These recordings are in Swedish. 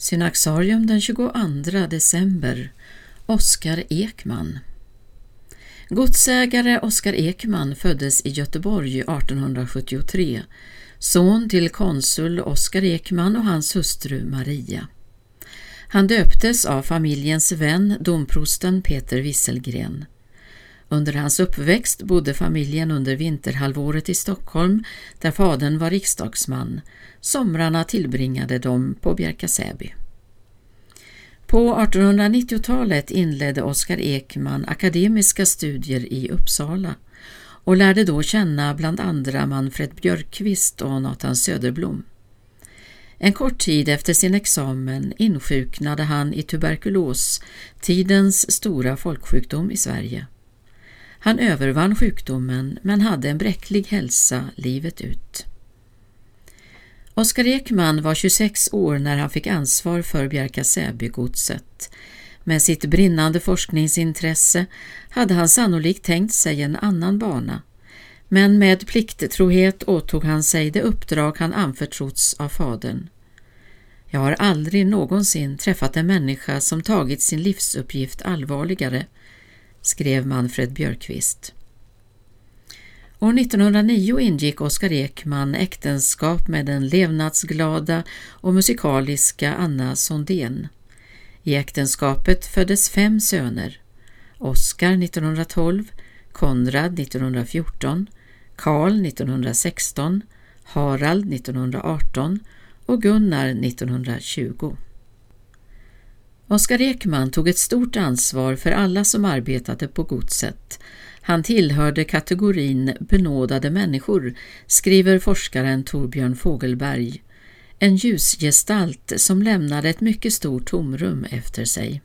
Synaxarium den 22 december Oskar Ekman Godsägare Oskar Ekman föddes i Göteborg 1873, son till konsul Oskar Ekman och hans hustru Maria. Han döptes av familjens vän, domprosten Peter Wisselgren. Under hans uppväxt bodde familjen under vinterhalvåret i Stockholm där fadern var riksdagsman. Somrarna tillbringade de på Bjärka-Säby. På 1890-talet inledde Oskar Ekman akademiska studier i Uppsala och lärde då känna bland andra Manfred Björkqvist och Nathan Söderblom. En kort tid efter sin examen insjuknade han i tuberkulos, tidens stora folksjukdom i Sverige. Han övervann sjukdomen men hade en bräcklig hälsa livet ut. Oskar Ekman var 26 år när han fick ansvar för Bjärka Säby-godset. Med sitt brinnande forskningsintresse hade han sannolikt tänkt sig en annan bana. Men med plikttrohet åtog han sig det uppdrag han anförtrotts av fadern. Jag har aldrig någonsin träffat en människa som tagit sin livsuppgift allvarligare, skrev Manfred Björkqvist. År 1909 ingick Oskar Ekman äktenskap med den levnadsglada och musikaliska Anna Sondén. I äktenskapet föddes fem söner. Oskar 1912, Konrad 1914, Karl 1916, Harald 1918 och Gunnar 1920. Oskar Ekman tog ett stort ansvar för alla som arbetade på godset. Han tillhörde kategorin benådade människor, skriver forskaren Torbjörn Fogelberg. En ljusgestalt som lämnade ett mycket stort tomrum efter sig.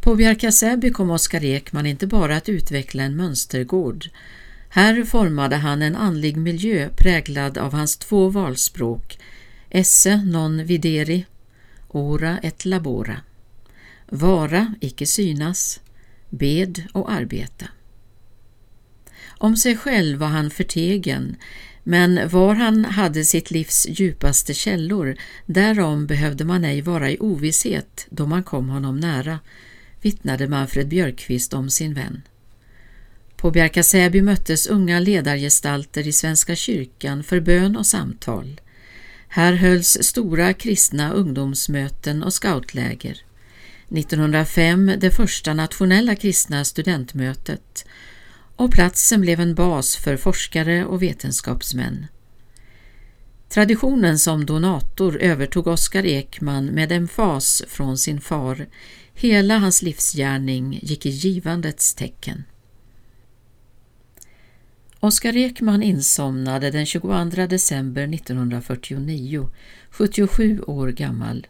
På Bjärka-Säby kom Oskar Ekman inte bara att utveckla en mönstergård. Här formade han en andlig miljö präglad av hans två valspråk, esse non videri ora et labora. Vara, icke synas, bed och arbeta. Om sig själv var han förtegen, men var han hade sitt livs djupaste källor, därom behövde man ej vara i ovisshet då man kom honom nära, vittnade Manfred Björkqvist om sin vän. På Bjärka Säby möttes unga ledargestalter i Svenska kyrkan för bön och samtal. Här hölls stora kristna ungdomsmöten och scoutläger. 1905 det första nationella kristna studentmötet och platsen blev en bas för forskare och vetenskapsmän. Traditionen som donator övertog Oskar Ekman med en fas från sin far. Hela hans livsgärning gick i givandets tecken. Oskar Ekman insomnade den 22 december 1949, 77 år gammal.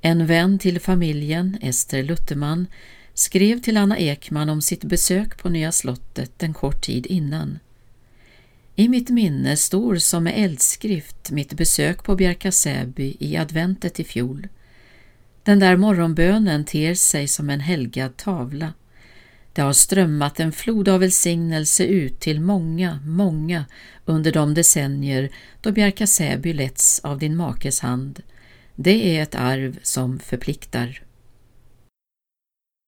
En vän till familjen, Ester Lutterman, skrev till Anna Ekman om sitt besök på Nya slottet en kort tid innan. I mitt minne står som med eldskrift mitt besök på Bjärka Säby i adventet i fjol. Den där morgonbönen ter sig som en helgad tavla. Det har strömmat en flod av välsignelse ut till många, många under de decennier då Bjärka Säby letts av din makes hand. Det är ett arv som förpliktar.